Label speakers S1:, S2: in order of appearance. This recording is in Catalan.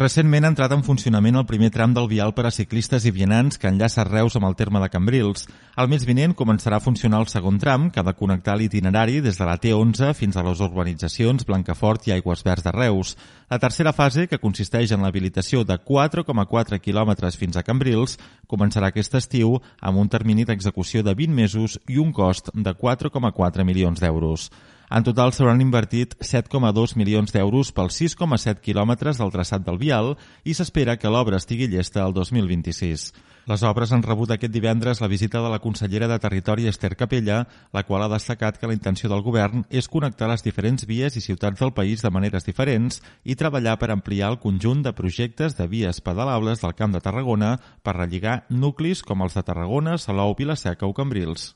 S1: Recentment ha entrat en funcionament el primer tram del vial per a ciclistes i vianants que enllaça Reus amb el terme de Cambrils. El mes vinent començarà a funcionar el segon tram, que ha de connectar l'itinerari des de la T11 fins a les urbanitzacions Blancafort i Aigües Verds de Reus. La tercera fase, que consisteix en l'habilitació de 4,4 quilòmetres fins a Cambrils, començarà aquest estiu amb un termini d'execució de 20 mesos i un cost de 4,4 milions d'euros. En total s'hauran invertit 7,2 milions d'euros pels 6,7 quilòmetres del traçat del vial i s'espera que l'obra estigui llesta el 2026. Les obres han rebut aquest divendres la visita de la consellera de Territori Esther Capella, la qual ha destacat que la intenció del govern és connectar les diferents vies i ciutats del país de maneres diferents i treballar per ampliar el conjunt de projectes de vies pedalables del Camp de Tarragona per relligar nuclis com els de Tarragona, Salou, Vilaseca o Cambrils.